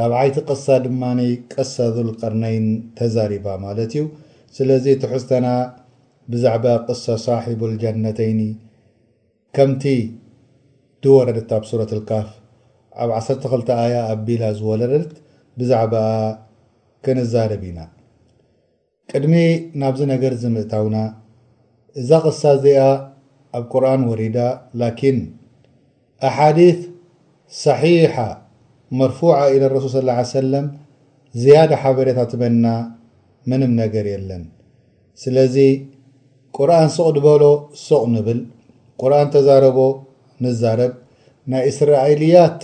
ራብዓይቲ ቅሳ ድማ ቅሳ ዙልቀርነይን ተዛሪባ ማለት እዩ። ስለዚ ትሕዝቶና ብዛዕባ ቅሳ ሳሒቡል ጀነተይኒ ከምቲ ድወረደት ኣብ ሱረቱል ካህፍ ኣብ ዓሰርተ ክልተ ኣያ ኣቢላ ዝወለደት ብዛዕባኣ ክንዛረብ ኢና። ቅድሚ ናብዚ ነገርዚ ምእታውና እዛ ቅሳ እዚኣ ኣብ ቁርኣን ወሪዳ ላኪን ኣሓዲት ሳሒሓ መርፉዓ ኢለ ረሱል ሰለላሁ ዓለይሂ ወሰለም ዝያዳ ሓበሬታ ትበና ምንም ነገር የለን ስለዚ ቁርኣን ስቅ ድበሎ ስቅ ንብል ቁርኣን ተዛረቦ ንዛረብ ናይ እስራኣኢልያት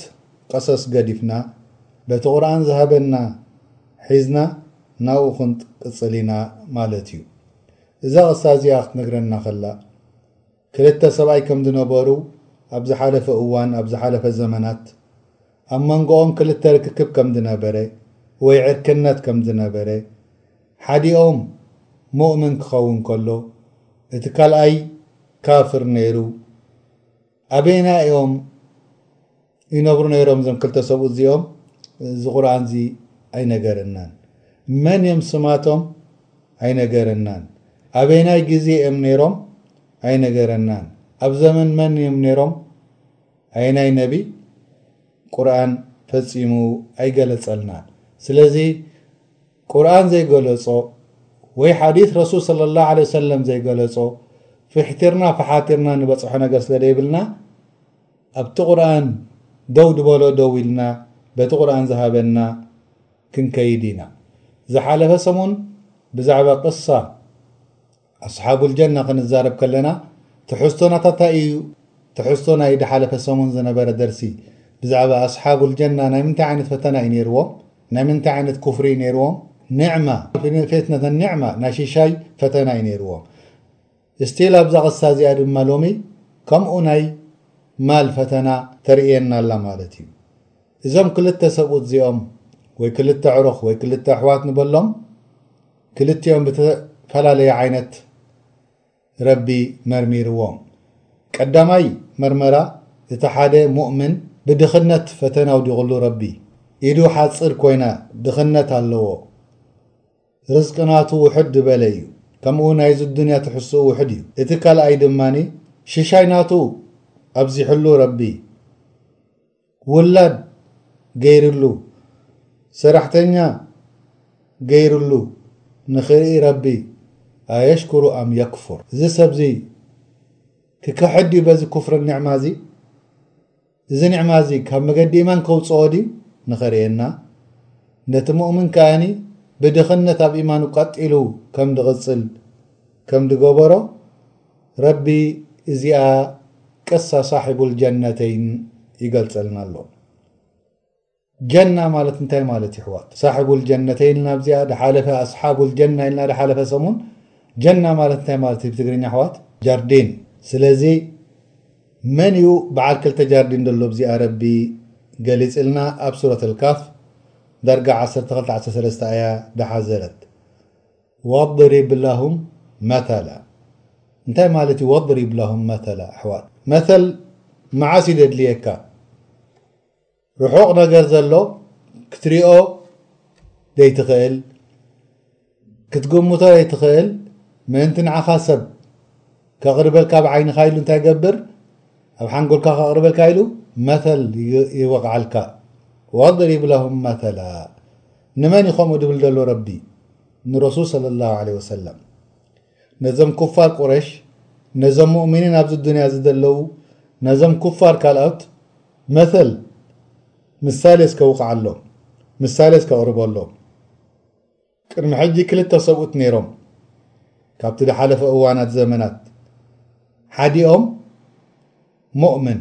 ቀሰስ ገዲፍና በቲ ቁርኣን ዝሃበና ሒዝና ናብኡ ክንቅጽል ኢና ማለት እዩ። እዛ ቅሳ እዚኣ ክትነግረና ከላ፣ ክልተ ሰብኣይ ከም ዝነበሩ ኣብ ዝሓለፈ እዋን፣ ኣብ ዝሓለፈ ዘመናት፣ ኣብ መንጎኦም ክልተ ርክክብ ከም ዝነበረ ወይ ዕርክነት ከም ዝነበረ፣ ሓዲኦም ሙእምን ክኸውን ከሎ እቲ ካልኣይ ካፍር ነይሩ፣ ኣበየናይ እዮም ይነብሩ ነይሮም እዞም ክልተ ሰብኡት እዚኦም እዚ ቁርኣን እዚ ኣይነገረናን መን እዮም ስማቶም ኣይነገረናን ኣበየናይ ግዜ እዮም ነይሮም ኣይነገረናን ኣብ ዘመን መን እዮም ነይሮም ኣየናይ ነቢ ቁርኣን ፈጺሙ ኣይገለጸልናን ስለዚ ቁርኣን ዘይገለጾ ወይ ሓዲት ረሱል ሰለላሁ ዓለይሂ ወሰለም ዘይገለጾ ፊሕቲርና ፈሓቲርና ንበጽሖ ነገር ስለ ደይብልና ኣብቲ ቁርኣን ደው ድበሎ ደው ኢልና በቲ ቁርኣን ዝሃበና ክንከይድ ኢና ዝሓለፈ ሰሙን ብዛዕባ ቅሳ ኣስሓቡል ጀና ክንዛረብ ከለና ትሕዝቶና ታታይ ኢዩ ትሕዝቶ ናይ ድሓለፈ ሰሙን ዝነበረ ደርሲ ብዛዕባ ኣስሓቡል ጀና ናይ ምንታይ ዓይነት ፈተና ኢዩ ነይርዎም ናይ ምንታይ ዓይነት ኩፍሪ ኢዩ ነይርዎም ኒዕማ ፌትነተ ኒዕማ ናይ ሽሻይ ፈተና ኢዩ ነይርዎም እስቲል ኣብዛ ቅሳ እዚኣ ድማ ሎሚ ከምኡ ናይ ማል ፈተና ተርእየና ኣላ ማለት ኢዩ እዞም ክልተ ሰብኡት እዚኦም ወይ ክልተ ኣዕሩኽ ወይ ክልተ ኣሕዋት ንበሎም ክልቲኦም ብተፈላለየ ዓይነት ረቢ መርሚርዎም። ቀዳማይ መርመራ እቲ ሓደ ሙእምን ብድኽነት ፈተና ኣውዲቕሉ ረቢ ኢዱ ሓጽር ኮይና ድኽነት ኣለዎ ርዝቂ ናቱ ውሕድ ድበለ እዩ ከምኡ ናይዚ ኣዱንያ ትሕዝትኡ ውሕድ እዩ እቲ ካልኣይ ድማ ሽሻይ ናቱ ኣብዚሕሉ ረቢ ውላድ ገይርሉ ሰራሕተኛ ገይርሉ ንክርኢ ረቢ ኣየሽኩሩ ኣም የክፉር እዚ ሰብ እዚ ክክሕድ ድዩ በዚ ኩፍርን ኒዕማ እዚ እዚ ኒዕማ እዚ ካብ መገዲ ኢማን ከውጽኦ ድዩ ንክርእየና ነቲ ሙእምን ከኣ ብድኽነት ኣብ ኢማኑ ቀጥ ኢሉ ከም ድቅጽል ከም ድገበሮ ረቢ እዚኣ ቅሳ ሳሒቡል ጀነተይን ይገልጸልና ኣሎ ጀና ማለት እንታይ ማለት እዩ ኣሕዋት ሳሒቡል ጀነተይን ኢልና ኣብዚኣ ድሓለፈ ኣስሓቡል ጀና ኢልና ድሓለፈ ሰሙን ጀና ማለት እንታይ ማለት እዩ ብትግርኛ ኣሕዋት ጃርዲን ስለዚ መን እዩ በዓል ክልተ ጃርዲን ዘሎ ኣብዚኣ ረቢ ገሊጽልና ኣብ ሱረት ኣልካፍ ዳርጋ ዓሰርተ ክልተ ዓሰርተ ሰለስተ ኣያ ድሓዘለት ወድሪብ ለሁም መተላ እንታይ ማለት እዩ ወድሪብ ለሁም መተላ ኣሕዋት መተል መዓስ እዩ ዘድልየካ ርሑቕ ነገር ዘሎ ክትሪኦ ዘይትኽእል ክትግምቶ ዘይትኽእል ምእንቲ ንዓኻ ሰብ ከቕርበልካ ኣብ ዓይንኻ ኢሉ እንታይ ገብር ኣብ ሓንጎልካ ከቕርበልካ ኢሉ መተል ይወቕዓልካ ወድሪብ ለሁም መተላ ንመን እዩ ከምኡ ድብል ደሎ ረቢ ንረሱል ሰለላሁ ዓለይሂ ወሰለም ነዘም ኩፋር ቁረሽ ነዘም ሙእሚኒን ኣብዚ ዱንያ እዚ ደለዉ ነዘም ኩፋር ካልኦት መተል ምሳሌ እስከ ውቕዓሎም ምሳሌ እስከ ኣቕርበሎም ቅድሚ ሕጂ ክልተ ሰብኡት ነይሮም ካብቲ ዝሓለፈ እዋናት ዘመናት ሓዲኦም ሙእምን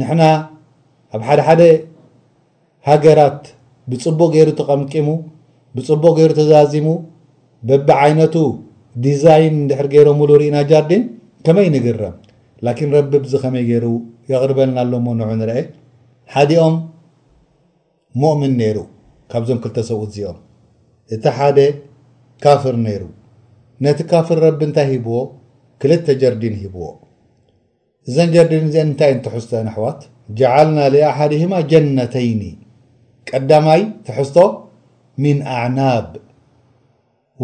ንሕና ኣብ ሓደ ሓደ ሃገራት ብጽቡቅ ጌሩ ተቀምቂሙ ብጽቡቅ ጌሩ ተዛዚሙ በቢ ዓይነቱ ዲዛይን እንድሕር ጌሮሙሉ ሪኢና ጃርዲን ከመይ ንግረም ላኪን ረቢ ብዚ ከመይ ጌሩ የቅርበልና ኣሎ እሞ ንዑ ንርኤ ሓዲኦም ሞእምን ኔሩ ካብዞም ክልተ ሰብኡት እዚኦም እቲ ሓደ ካፍር ኔሩ ነቲ ካፍር ረቢ እንታይ ሂብዎ ክልተ ጀርዲን ሂብዎ እዘን ጀርዲን እዚኤን እንታይ እየን ትሕዝቶኤን ኣሕዋት ጀዓልና ሊኣሓዲሂማ ጀነተይኒ ቀዳማይ ትሕዝቶ ሚን ኣዕናብ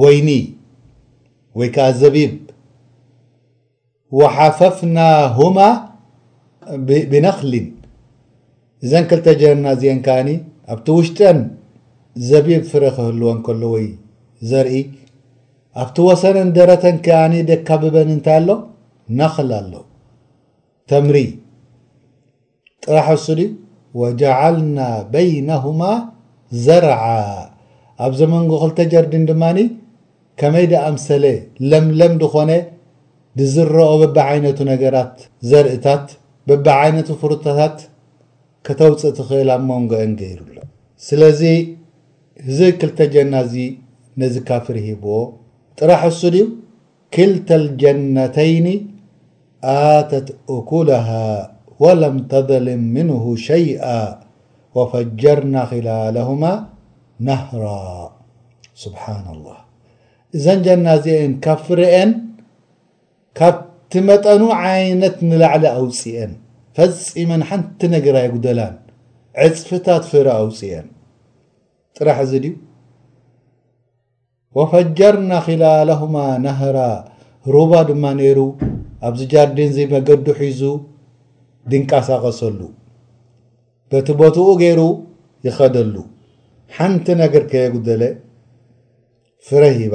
ወይኒ ወይ ከኣ ዘቢብ ወሓፈፍናሁማ ቢነክሊን እዘን ክልተ ጀርና እዚኤን ከኣኒ ኣብቲ ውሽጠን ዘቢብ ፍረ ክህልወን ከሎ ወይ ዘርኢ ኣብቲ ወሰነን ደረተን ከኣ ደካብበን እንታይ ኣሎ? ነኽል ኣሎ። ተምሪ ጥራሕ እሱ ድዩ? ወጀዓልና በይነሁማ ዘርዓ ኣብዚ መንጎ ክልተ ጀርዲን ድማ ከመይ ድኣምሰለ ለምለም ድኾነ ድዝረኦ በብዓይነቱ ነገራት ዘርእታት በብዓይነቱ ፍሩታታት ከተውጽእ ትኽእል ኣብ መንጎኤን ገይሩ ኣሎ ስለዚ ህዚ ክልተ ጀና እዚ ነዚ ካፍር ሂብዎ ጥራሕ እሱ ድዩ ክልተ ልጀነተይኒ ኣተት ኡኩለሃ ወለም ተዘልም ምንሁ ሸይኣ ወፈጀርና ኺላለሁማ ነህራ ስብሓን ኣላህ እዘን ጀና እዚኤን ካፍርኤን ካብቲ መጠኑ ዓይነት ንላዕሊ ኣውጺኤን። ፈጺመን ሓንቲ ነገር ኣይጉደላን፣ ዕጽፍታት ፍረ ኣውጺኤን። ጥራሕ እዚ ድዩ? ወፈጀርና ኺላለሁማ ነህራ ሩባ ድማ ነይሩ ኣብዚ ጃርዲንዚ መገዱ ሒዙ ድንቀሳቐሰሉ፣ በቲ ቦትኡ ገይሩ ይኸደሉ፣ ሓንቲ ነገር ከየጉደለ ፍረ ሂባ።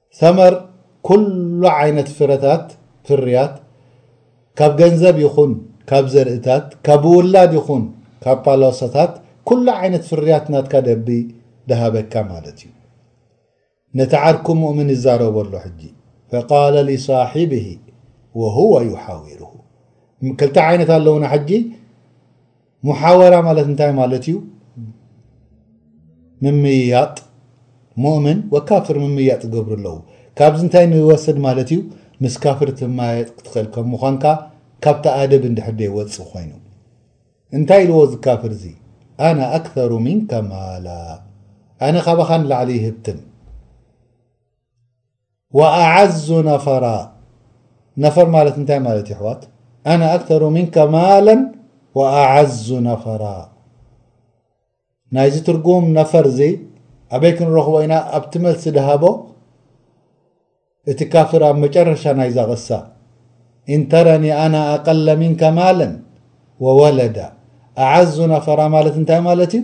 ሰመር ኩሉ ዓይነት ፍረታት፣ ፍርያት፣ ካብ ገንዘብ ይኹን ካብ ዘርእታት፣ ካብ ውላድ ይኹን ካብ ፓሎሰታት ኩሉ ዓይነት ፍርያት ናትካ ደቢ ደሃበካ ማለት እዩ። ነቲ ዓርኩ ሙእምን ይዛረቦ ኣሎ ሕጂ። ፈቃለ ሊሳሒብሂ ወሁወ ዩሓዊርሁ። ክልተ ዓይነት ኣለዉና ሕጂ፣ ሙሓወራ ማለት እንታይ ማለት እዩ? ምምይያጥ፣ ሞእምን ወካፍር ምምይያጥ ይገብሩ ኣለዉ። ካብዚ እንታይ ንወስድ ማለት እዩ? ምስ ካፍር ትመያየጥ ክትኸእል ከም ምዃንካ ካብቲ ኣደብ እንድሕር ደይወጽእ ኮይኑ። እንታይ ኢልዎ እዚ ካፍር እዚ? ኣና ኣክተሩ ሚንካ ማላ፣ ኣነ ካባኻ ንላዕሊ ይህብትም። ወኣዓዙ ነፈራ ነፈር ማለት እንታይ ማለት እዩ ኣሕዋት ኣነ ኣክተሩ ምንከ ማለን ወኣዓዙ ነፈራ ናይዚ ትርጉም ነፈር እዚ ኣበይ ክንረኽቦ ኢና ኣብቲ መልሲ ድሃቦ እቲ ካፍር ኣብ መጨረሻ ናይዛ ቕሳ ኢንተረኒ ኣነ ኣቀለ ምንከ ማለን ወወለዳ ኣዓዙ ነፈራ ማለት እንታይ ማለት እዩ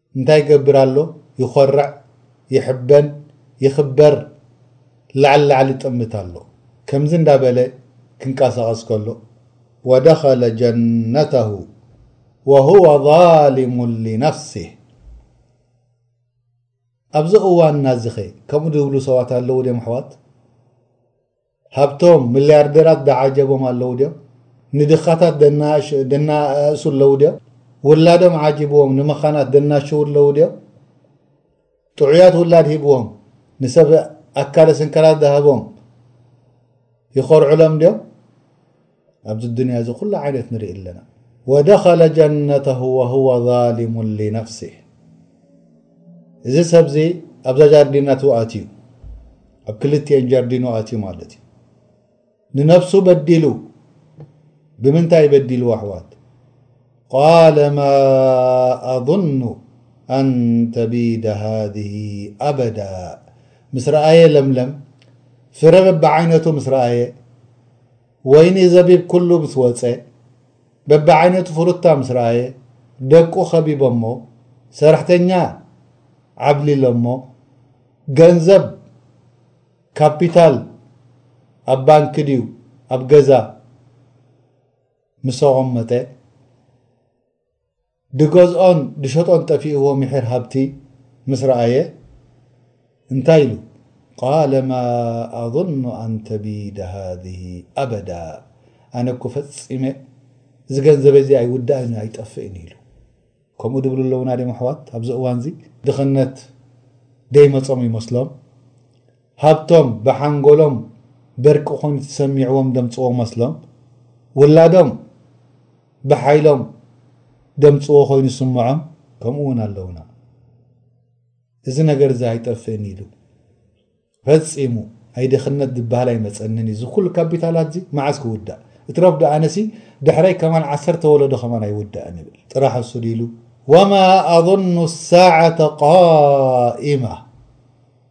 እንታይ ይገብር ኣሎ ይኾርዕ ይሕበን ይኽበር ላዕሊ ላዕሊ ይጥምት ኣሎ ከምዚ እንዳበለ ክንቀሳቀስ ከሎ። ወደኸለ ጀነተሁ ወሁወ ዛልሙን ሊነፍሲህ ኣብዚ እዋንና እዚኸ ከምኡ ዝብሉ ሰባት ኣለዉ ድዮም ኣሕዋት? ሃብቶም ምልያርደራት ዳዓጀቦም ኣለዉ ድዮም ንድኻታት ደናኣእሱ ኣለዉ ድዮም ውላዶም ዓጂብዎም ንመኻናት ደናሽዉ ኣለዉ ድዮም ጥዑያት ውላድ ሂብዎም ንሰብ ኣካለ ስንከላት ዳሃቦም ይኾርዑሎም ድዮም ኣብዚ ዱንያ እዚ ኩሉ ዓይነት ንርኢ ኣለና። ወደኸለ ጀነተሁ ወሁወ ዛሊሙን ሊነፍሲህ እዚ ሰብዚ ኣብዛ ጃርዲናቱ ኣትዩ ኣብ ክልቲኤን ጀርዲኑ ኣትዩ ማለት እዩ ንነፍሱ በዲሉ ብምንታይ በዲሉ ኣሕዋት ቃለ ማ ኣظኑ ኣን ተቢደ ሃذ ኣበዳ ምስ ረኣየ ለምለም ፍረ በብዓይነቱ ምስ ረኣየ ወይኒ ዘቢብ ኩሉ ምስ ወጸ፣ በብዓይነቱ ፍሩታ ምስ ረኣየ፣ ደቁ ከቢቦሞ፣ ሰራሕተኛ ዓብሊሎሞ፣ ገንዘብ፣ ካፒታል፣ ኣብ ባንኪ ድዩ ኣብ ገዛ ምስ ኣቖመጠ፣ ድገዝኦን ድሸጦን ጠፊእዎ ምሒር ሃብቲ ምስ ረኣየ እንታይ ኢሉ ቃለ ማ ኣዙኑ ኣን ተቢደ ሃዚሂ ኣበዳ ኣነ እኮ ፈጺመ እዚ ገንዘበይ እዚ ኣይውዳእን ኣይጠፍእን ኢሉ። ከምኡ ድብሉ ኣለዉና ድዮም ኣሕዋት ኣብዚ እዋንዚ? ድኽነት ደይመጾም ይመስሎም። ሃብቶም ብሓንጎሎም በርቂ ኮይኑ ተሰሚዕዎም ደምጽዎ መስሎም ውላዶም ብሓይሎም ደምጽዎ ኮይኑ ዝስምዖም ከምኡ እውን ኣለውና። እዚ ነገር እዚ ኣይጠፍእን ኢሉ ፈጺሙ ናይ ድኽነት ዝበሃል ኣይመጸንን እዩ። እዚ ኩሉ ካፒታላት እዚ መዓስ ክውዳእ እትረፍ ዶ ኣነሲ ድሕረይ ከማን ዓሰርተ ወለዶ ከማን ኣይውዳእን ይብል ጥራሕ እሱ ድዩ ኢሉ ወማ ኣዙኑ ሳዓተ ቃኢማ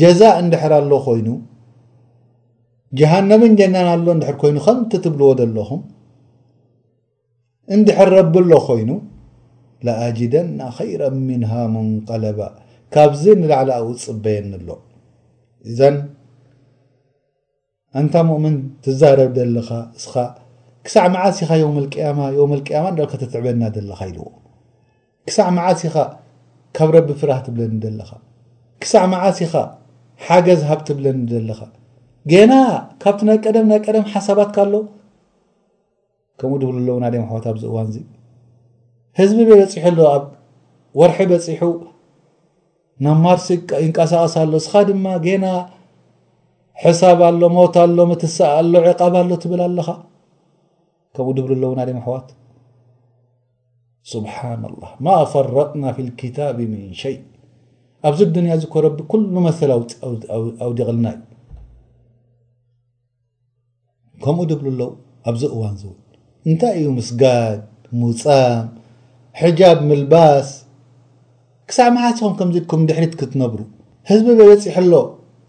ጀዛእ እንድሕር ኣሎ ኮይኑ ጀሃነምን ጀናን ኣሎ እንድሕር ኮይኑ ከምቲ ትብልዎ ዘለኹም እንድሕር ረቢ ኣሎ ኮይኑ ለኣጅደና ኸይረን ሚንሃ ሙንቀለባ ካብዚ ንላዕሊ ኣብኡ ዝፅበየኒ ኣሎ እዘን ኣንታ ሙእምን ትዛረብ ደለኻ እስኻ ክሳዕ መዓስ ኢኻ የውመል ቅያማ የውመል ቅያማ እንዳልካ ተትዕበና ደለኻ ኢልዎ ክሳዕ መዓስ ኢኻ ካብ ረቢ ፍራህ ትብለኒ ደለኻ ክሳዕ መዓስ ኢኻ ሓገዝ ሃብ ትብለኒ ደለኻ ገና ካብቲ ናይ ቀደም ናይ ቀደም ሓሳባትካ ኣሎ ከምኡ ድብሉ ኣለዉና ድዮም ኣሕዋት ኣብዚ እዋን እዚ ህዝቢ በበጺሑ ኣሎ ኣብ ወርሒ በጺሑ ናብ ማርሲ ይንቀሳቐስ ኣሎ እስኻ ድማ ጌና ሕሳብ ኣሎ ሞት ኣሎ ምትሳእ ኣሎ ዕቓብ ኣሎ ትብል ኣለኻ ከምኡ ድብሉ ኣለዉና ድም ኣሕዋት ስብሓና ላህ ማ ፈረጥና ፊ ልክታብ ምን ሸይ ኣብዚ ዱንያ እዚ ኮረቢ ኩሉ መሰል ኣውዲቕልና እዩ ከምኡ ድብሉ ኣለዉ ኣብዚ እዋን ውን እንታይ እዩ ምስጋድ ሙፃም ሕጃብ ምልባስ ክሳዕ መዓስ ኢኹም ከምዚ ኢልኩም ድሕሪት ክትነብሩ ህዝቢ በበፂሑ ኣሎ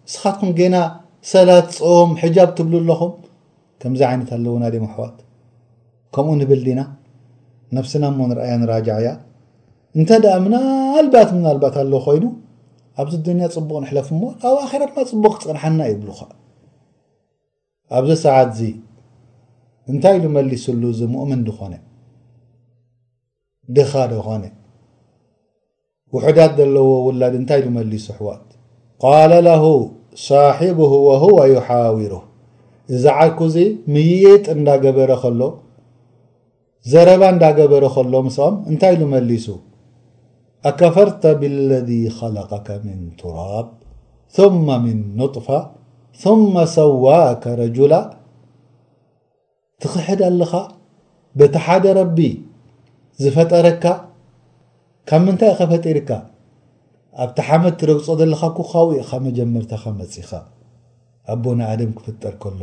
ንስኻትኩም ጌና ሰላት ፆም ሕጃብ ትብሉ ኣለኹም ከምዚ ዓይነት ኣለዉና ድም ኣሕዋት ከምኡ ንብል ዲና ነብስና እሞ ንርኣያ ንራጃዕያ እንተ ደኣ ምናልባት ምናልባት ኣሎ ኮይኑ ኣብዚ ዱንያ ጽቡቕ ንሕለፍ እሞ ኣብ ኣኼራ ድማ ጽቡቕ ክጸንሓና ይብሉኻ ኣብዚ ሰዓት እዚ እንታይ ኢሉ መሊስሉ እዚ ሙእምን ዝኾነ ድኻ ዝኾነ ውሑዳት ዘለዎ ውላድ እንታይ ኢሉ መሊሱ ኣሕዋት ቃለ ለሁ ሳሒብሁ ወሁወ ዩሓዊሩ እዚ ዓርኩ እዚ ምይይጥ እንዳገበረ ከሎ ዘረባ እንዳገበረ ከሎ ምስኦም እንታይ ኢሉ መሊሱ? ኣከፈርተ ቢለዚ ኸለቀከ ሚን ቱራብ ሱመ ሚን ኑጥፋ ሱመ ሰዋከ ረጁላ ትኽሕድ ኣለኻ? በቲ ሓደ ረቢ ዝፈጠረካ ካብ ምንታይ ኢኻ ፈጢርካ? ኣብቲ ሓመድ ትረግጾ ዘለኻ እኮ ካብኡ ኢኻ መጀመርታኻ መጺኻ ኣቦና ኣደም ክፍጠር ከሎ።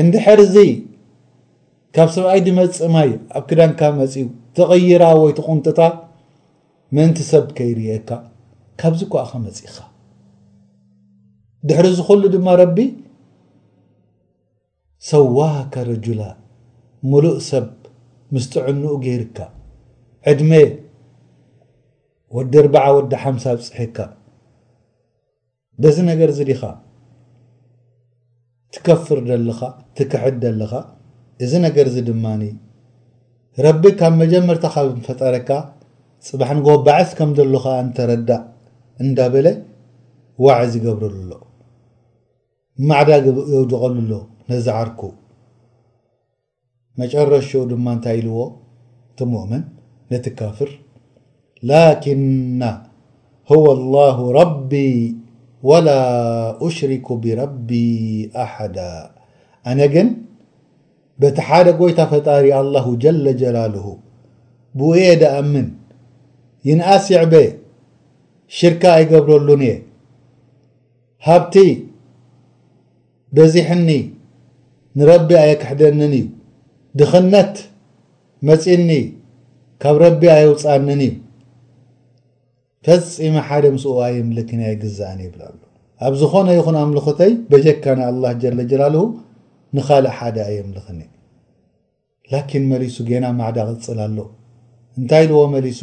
እንድሕር እዚ ካብ ሰብኣይ ድመጽእ ማይ ኣብ ክዳንካ መጺኡ ትቕይራ ወይ ትቑንጥጣ ምእንቲ ሰብ ከይርእየካ ካብዚ እኮ ኣኻ መጺእኻ ድሕሪ እዚ ኩሉ ድማ ረቢ ሰዋከ ረጁላ ምሉእ ሰብ ምስ ጥዕንኡ ገይርካ ዕድመ ወዲ ኣርብዓ ወዲ ሓምሳ ኣብጽሒካ በዚ ነገር እዚ ዲኻ ትከፍር ደለኻ ትክሕድ ደለኻ እዚ ነገር እዚ ድማ ረቢ ካብ መጀመርታ ካብ ፈጠረካ ጽባሕ ንግሆ ባዕስ ከም ዘሎ ከኣ እንተረዳእ እንዳበለ ዋዕዝ ይገብረሉ ኣሎ ማዕዳ የውድቐሉ ኣሎ ነዚ ዓርኩ መጨረሽትኡ ድማ እንታይ ኢልዎ እቲ ሙእምን ነቲ ካፍር ላኪና ሁወ ላሁ ረቢ ወላ ኡሽሪኩ ቢረቢ ኣሓዳ ኣነ ግን በቲ ሓደ ጎይታ ፈጣሪ ኣላሁ ጀለ ጀላሉሁ ብኡ እየ ድኣምን ይንኣስ ይዕበ ሽርካ ኣይገብረሉን እየ ሃብቲ በዚሕኒ ንረቢ ኣየክሕደንን እዩ ድኽነት መጺኒ ካብ ረቢ ኣየውጻንን እዩ ፈጺመ ሓደ ምስኡ ኣየምልክን ኣይግዛእን ይብል ኣሎ ኣብ ዝኾነ ይኹን ኣምልኽተይ በጀካ ንኣላህ ጀለ ጀላልሁ ንኻልእ ሓደ ኣየምልኽን እዩ ላኪን መሊሱ ጌና ማዕዳ ቅጽል ኣሎ እንታይ ኢልዎ መሊሱ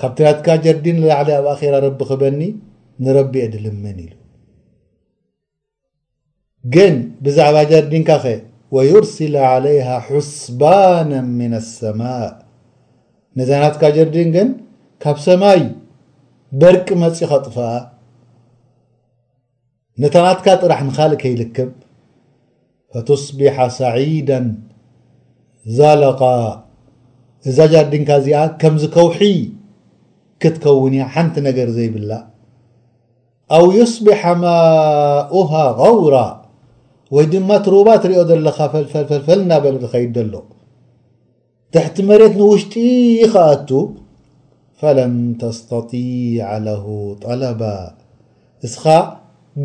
ካብቲ ናትካ ጀርዲን ንላዕሊ ኣብ ኣኼራ ረቢ ክህበኒ ንረቢ እየ ድልምን ኢሉ። ግን ብዛዕባ ጀርዲንካኸ? ወዩርሲለ ዓለይሃ ሑስባና ምነ ሰማእ ነዛ ናትካ ጀርዲን ግን ካብ ሰማይ በርቂ መጺኡ ከጥፍኣ ነታ ናትካ ጥራሕ ንኻልእ ከይልክም ፈቱስቢሓ ሳዒደን ዛለቓ እዛ ጃርዲንካ እዚኣ ከምዚ ከውሒ ክትከውን እያ ሓንቲ ነገር ዘይብላ ኣው ዩስቢሓ ማኡሃ ጋውራ ወይ ድማ ትሩባ ትሪኦ ዘለኻ ፈልፈልፈልፈል እናበለ ዝኸይድ ዘሎ ትሕቲ መሬት ንውሽጢ ይክኣቱ ፈለም ተስተጢዕ ለሁ ጠለባ እስኻ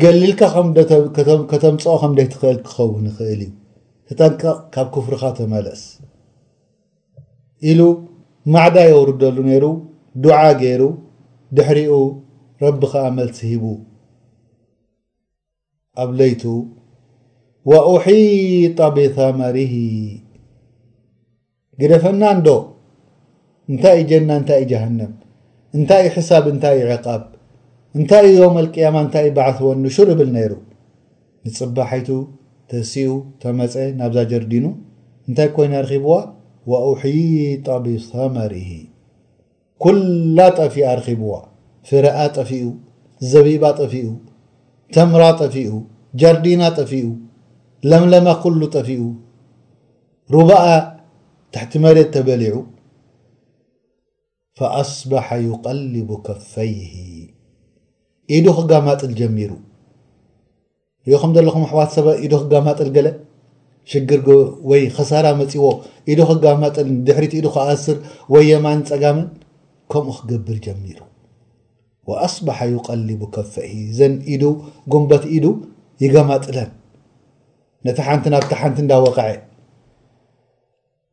ገሊልካ ከተምፅኦ ከም ዘይትኽእል ክኸውን ይኽእል እዩ ተጠንቀቕ ካብ ክፍርኻ ተመለስ ኢሉ ማዕዳ የውርደሉ ነይሩ ዱዓ ገይሩ ድሕሪኡ ረቢ ከዓ መልሲ ሂቡ ኣብ ለይቱ ወኡሒጠ ብተመሪሂ ግደፈና እንዶ እንታይ እዩ ጀና እንታይ እዩ ጀሃነም እንታይ እዩ ሕሳብ እንታይ እዩ ዕቓብ እንታይ እዩ ዮም ኣልቅያማ እንታይ እዩ ባዓት ወንሹር ይብል ነይሩ ንፅባሒቱ ተሲኡ ተመፀ ናብዛ ጀርዲኑ እንታይ ኮይና ረኺብዋ ወኡሒጠ ብተመሪሂ ኩላ ጠፊኣ ኣርኺብዋ ፍረኣ ጠፊኡ ዘቢባ ጠፊኡ ተምራ ጠፊኡ ጃርዲና ጠፊኡ ለምለማ ኩሉ ጠፊኡ ሩባኣ ትሕቲ መሬት ተበሊዑ ፈኣስበሐ ዩቀሊቡ ከፈይሂ ኢዱ ክጋማጥል ጀሚሩ። ሪኢኹም ዘለኹም ኣሕዋት ሰበ ኢዱ ክጋማጥል ገለ ሽግር ወይ ኸሳራ መጺዎ ኢዱ ክጋማጥል ንድሕሪት ኢዱ ክኣስር ወይ የማን ጸጋምን ከምኡ ክገብር ጀሚሩ ወኣስበሐ ዩቀሊቡ ከፈይሂ ዘን ኢዱ ጉንበት ኢዱ ይገማጥለን ነቲ ሓንቲ ናብቲ ሓንቲ እንዳወቐዐ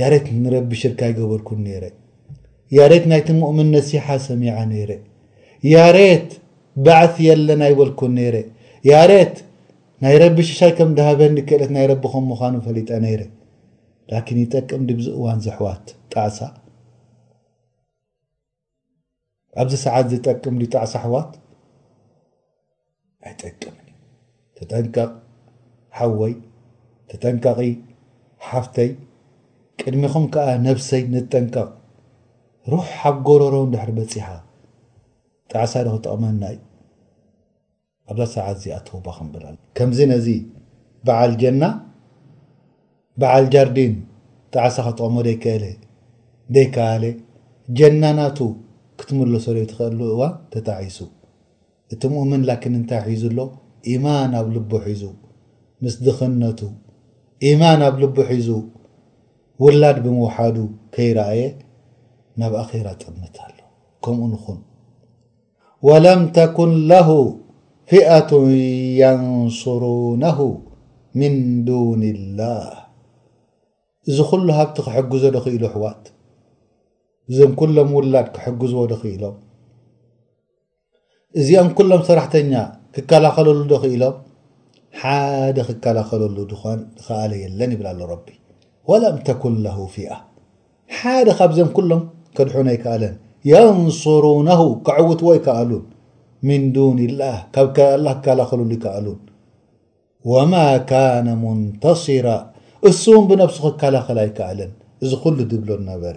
ያሬት ንረቢ ሽርክ ኣይገበርኩን ነይረ ያሬት ናይቲ ሙእምን ነሲሓ ሰሚዓ ነይረ ያሬት ባዕስ የለን ኣይበልኩን ነይረ ያሬት ናይ ረቢ ሽሻይ ከም ድሃበኒ ክእለት ናይ ረቢ ከም ምዃኑ ፈሊጠ ነይረ ላኪን ይጠቅም ድብዚ እዋን ዘሕዋት ጣዕሳ ኣብዚ ሰዓት ዝጠቅም ድዩ ጣዕሳ ኣሕዋት? ኣይጠቅምን እዩ። ተጠንቀቕ ሓወይ፣ ተጠንቀቒ ሓፍተይ፣ ቅድሚኹም ከኣ ነብሰይ ንጠንቀቕ። ሩሕ ኣብ ጎረሮ እንድሕር በጺሓ ጣዕሳ ዶ ክጠቕመና እዩ? ኣብዛ ሰዓት እዚኣ ተውባ ክንብል ኣለና። ከምዚ ነዚ በዓል ጀና በዓል ጃርዲን ጣዕሳ ክጥዕሞ ደይከእለ ደይከኣለ ጀና ናቱ ክትምለሶ ደይትኸእለሉ እዋን ተጣዒሱ እቲ ሙእምን ላኪን እንታይ ሒዙ ኣሎ ኢማን ኣብ ልቡ ሒዙ ምስ ድኽነቱ ኢማን ኣብ ልቡ ሒዙ ውላድ ብምውሓዱ ከይረኣየ ናብ ኣኼራ ጥምት ኣሎ ከምኡ ንኹን ወለም ተኩን ለሁ ፊኣቱ የንሱሩነሁ ምን ዱንላህ እዚ ኩሉ ሃብቲ ክሕግዞ ዶ ክኢሉ ኣሕዋት እዞም ኩሎም ውላድ ክሕግዝዎ ዶ ክኢሎም እዚኦም ኩሎም ሰራሕተኛ ክከላኸለሉ ዶ ክኢሎም ሓደ ክከላኸለሉ ድኳን ዝኸኣለ የለን ይብል ኣሎ ረቢ ወለም ተኩን ለሁ ፊኣ ሓደ ካብዘም ኩሎም ከድሕኖ ኣይከኣለን። የንሱሩነሁ ከዕውትዎ ኣይከኣሉን። ሚን ዱንላህ ካብ ከ ኣላህ ክከላኸልሉ ኣይከኣሉን። ወማ ካነ ሙንተሲራ እሱውን ብነብሱ ክከላኸል ኣይከኣለን። እዚ ኩሉ ድብሎ ነበረ።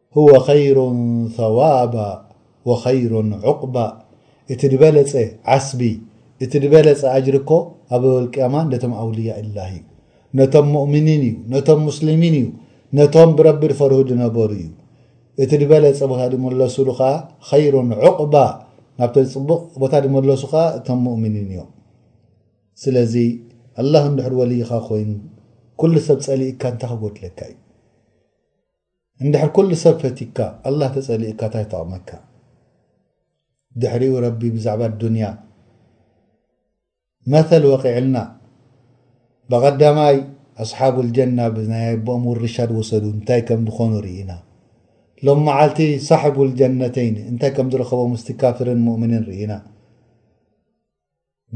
ሁወ ኸይሩ ሰዋባ ወኸይሩ ዑቅባ እቲ ድበለጸ ዓስቢ እቲ ድበለጸ ኣጅሪ እኮ ኣብ የውል ቅያማ ነቶም ኣውልያ ኢላህ እዩ ነቶም ሙእሚኒን እዩ ነቶም ሙስሊሚን እዩ ነቶም ብረቢ ድፈርሁ ድነበሩ እዩ እቲ ድበለጸ ቦታ ድምለሱሉ ከኣ ኸይሩ ዑቅባ ናብቲ ጽቡቅ ቦታ ድመለሱ ከኣ እቶም ሙእሚኒን እዮም ስለዚ ኣላህ እንድሕር ወልይኻ ኮይኑ ኩሉ ሰብ ጸሊእካ እንታይ ክጎድለካ እዩ። እንድሕር ኩሉ ሰብ ፈቲካ ኣላህ ተጸሊእካ ታይ ይጠቅመካ ድሕሪኡ ረቢ ብዛዕባ ዱንያ መተል ወቂዕልና በቀዳማይ ኣስሓቡል ጀና ብናይ ኣቦኦም ውርሻ ድወሰዱ እንታይ ከም ድኮኑ ሪኢና ሎም መዓልቲ ሳሕቡል ጀነተይን እንታይ ከም ድረከቦም ምስቲ ካፍርን ሙእምንን ሪኢና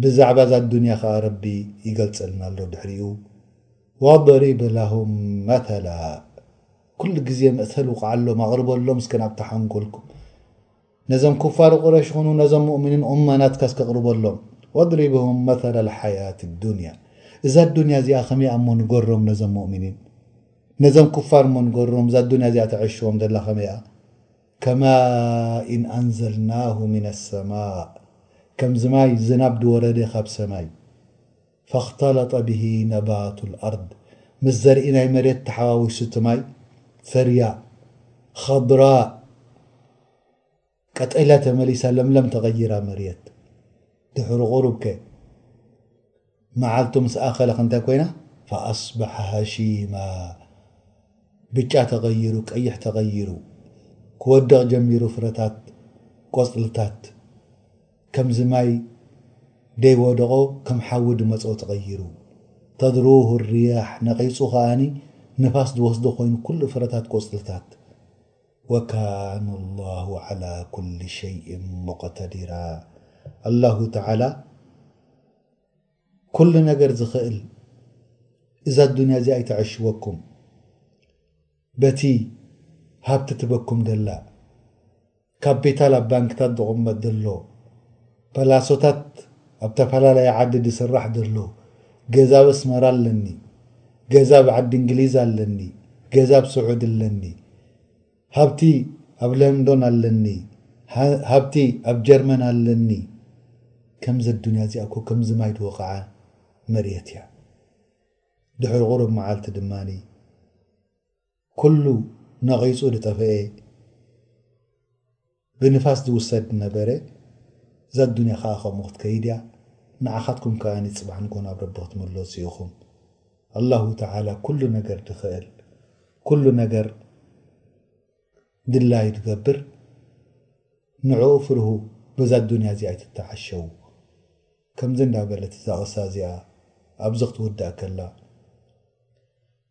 ብዛዕባ እዛ ኣዱንያ ከኣ ረቢ ይገልጸልና ኣሎ ድሕሪኡ ወድሪብ ለሁም መተላ ኩሉ ግዜ መእተል ውቕዓሎም ኣቕርበሎም እስከ ናብታ ሓንጎልኩም ነዞም ኩፋር ቁረሽ ኹኑ ነዞም ሙእሚኒን ኡማ ናትካ እስከ ኣቕርበሎም ወድሪብ ለሁም መተላ ልሓያት ዱንያ እዛ ኣዱንያ እዚኣ ከመይኣ እሞ ንገሮም ነዞም ሙእሚኒን ነዞም ኩፋር እሞ ንገሮም እዛ ኣዱንያ እዚኣ ተዐሽዎም ዘላ ከመይኣ ከማኢ ን ኣንዘልናሁ ምነ ሰማእ ከምዚ ማይ ዝናብ ድወረደ ካብ ሰማይ ፈኽተለጠ ብሂ ነባቱ ልኣርድ ምስ ዘርኢ ናይ መሬት ተሓዋዊሱ እቲ ማይ ፈርያ ኸድራእ ቀጠልያ ተመሊሳ ለምለም ተቐይራ መሬት ድሕሪ ቑሩብ ከ መዓልቱ ምስ ኣኸለት እንታይ ኮይና? ፈኣስበሐ ሀሺማ ብጫ ተቐይሩ፣ ቀይሕ ተቐይሩ፣ ክወድቕ ጀሚሩ ፍረታት፣ ቆጽልታት፣ ከምዚ ማይ ደይወደቖ ከም ሓዊ ድመጾ ተቐይሩ፣ ተድሩሁ ሪያሕ ነቒጹ ከኣ ንፋስ ድወስዶ ኮይኑ ኩሉ ፍረታት ቆጽልታት። ወካነ ኣላሁ ዓላ ኩሊ ሸይእን ሙቅተዲራ ኣላሁ ተዓላ ኩሉ ነገር ዝኽእል እዛ ኣዱንያ እዚኣ ኣይትዐሽወኩም በቲ ሃብቲ ትበኩም ደላ ካፒታል ኣብ ባንክታት ዝቅመጥ ዘሎ ፓላሶታት ኣብ ተፋላለየ ዓዲ ድስራሕ ደሎ ገዛ ኣብ ኣስመራ ኣለኒ ገዛ ኣብ ዓዲ እንግሊዝ ኣለኒ ገዛ ኣብ ስዑዲ ኣለኒ ሃብቲ ኣብ ለንዶን ኣለኒ ሃብቲ ኣብ ጀርመን ኣለኒ ከምዚ ኣዱንያ እዚኣ እኮ ከምዚ ማይ ድወቀዓ መርየት እያ ድሕሪ ቁሩብ መዓልቲ ድማ ኩሉ ነቒጹ ዝጠፈኤ ብንፋስ ዝውሰድ ዝነበረ እዛ ኣዱንያ ከኣ ከምኡ ክትከይድ እያ ንዓኻትኩም ከኣ ጽባሕ ንግሆ ናብ ረቢ ክትምለሱ ኢኹም ኣላሁ ተዓላ ኩሉ ነገር ዝኽእል ኩሉ ነገር ድላዩ ዝገብር ንዕኡ ፍርሁ በዛ ኣዱንያ እዚኣ ኣይትተዓሸዉ ከምዚ እንዳበለት እዛ ቕሳ እዚኣ ኣብዚ ክትውዳእ ከላ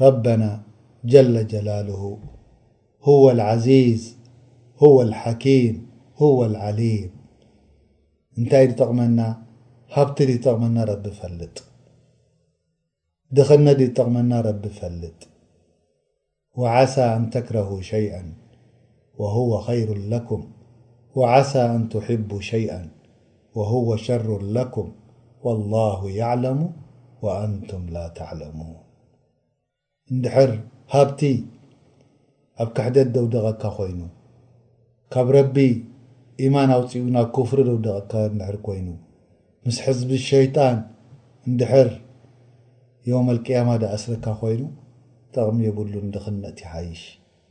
ربنا جل جلاله هو العزيز هو الحكيم هو العليم إنتد منا هبت دጠقمنا رب فلጥ دخن د ጠقمنا رب فلጥ وعسى أن تكرها شيئا ወሁወ ኸይሩን ለኩም ወዓሳ ኣን ቱሒቡ ሸይኣን ወሁወ ሸሩን ለኩም ወላሁ የዕለሙ ወኣንቱም ላ ተዕለሙን እንድሕር ሃብቲ ኣብ ክሕደት ደውደቐካ ኮይኑ ካብ ረቢ ኢማን ኣውጺኡ ናብ ኩፍሪ ደውደቐካ እንድሕር ኮይኑ ምስ ሕዝቢ ሸይጣን እንድሕር የውመል ቅያማ ደኣስረካ ኮይኑ ጠቕሚ የብሉን ድኽነት ይሓይሽ።